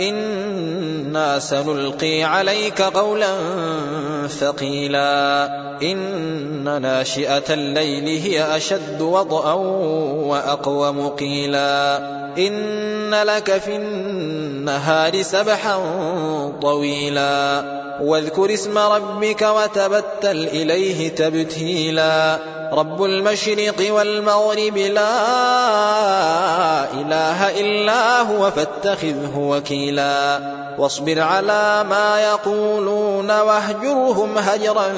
أنا سنلقي عليك قولا ثقيلا ان ناشئه الليل هي اشد وطئا واقوم قيلا ان لك في النهار سبحا طويلا واذكر اسم ربك وتبتل اليه تبتيلا رب المشرق والمغرب لا إله إلا هو فاتخذه وكيلا واصبر على ما يقولون واهجرهم هجرا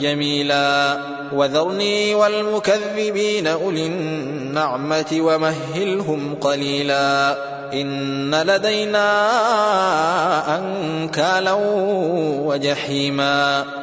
جميلا وذرني والمكذبين أولي النعمة ومهلهم قليلا إن لدينا أنكالا وجحيما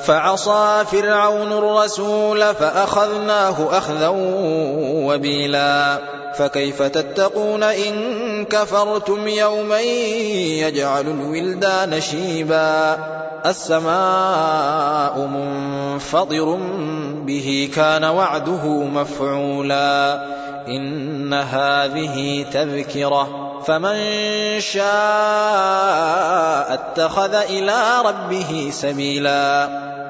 فعصى فرعون الرسول فأخذناه أخذا وبيلا. فكيف تتقون إن كفرتم يوما يجعل الولدان شيبا؟ السماء منفطر به كان وعده مفعولا. إن هذه تذكرة. فمن شاء اتخذ إلى ربه سبيلا.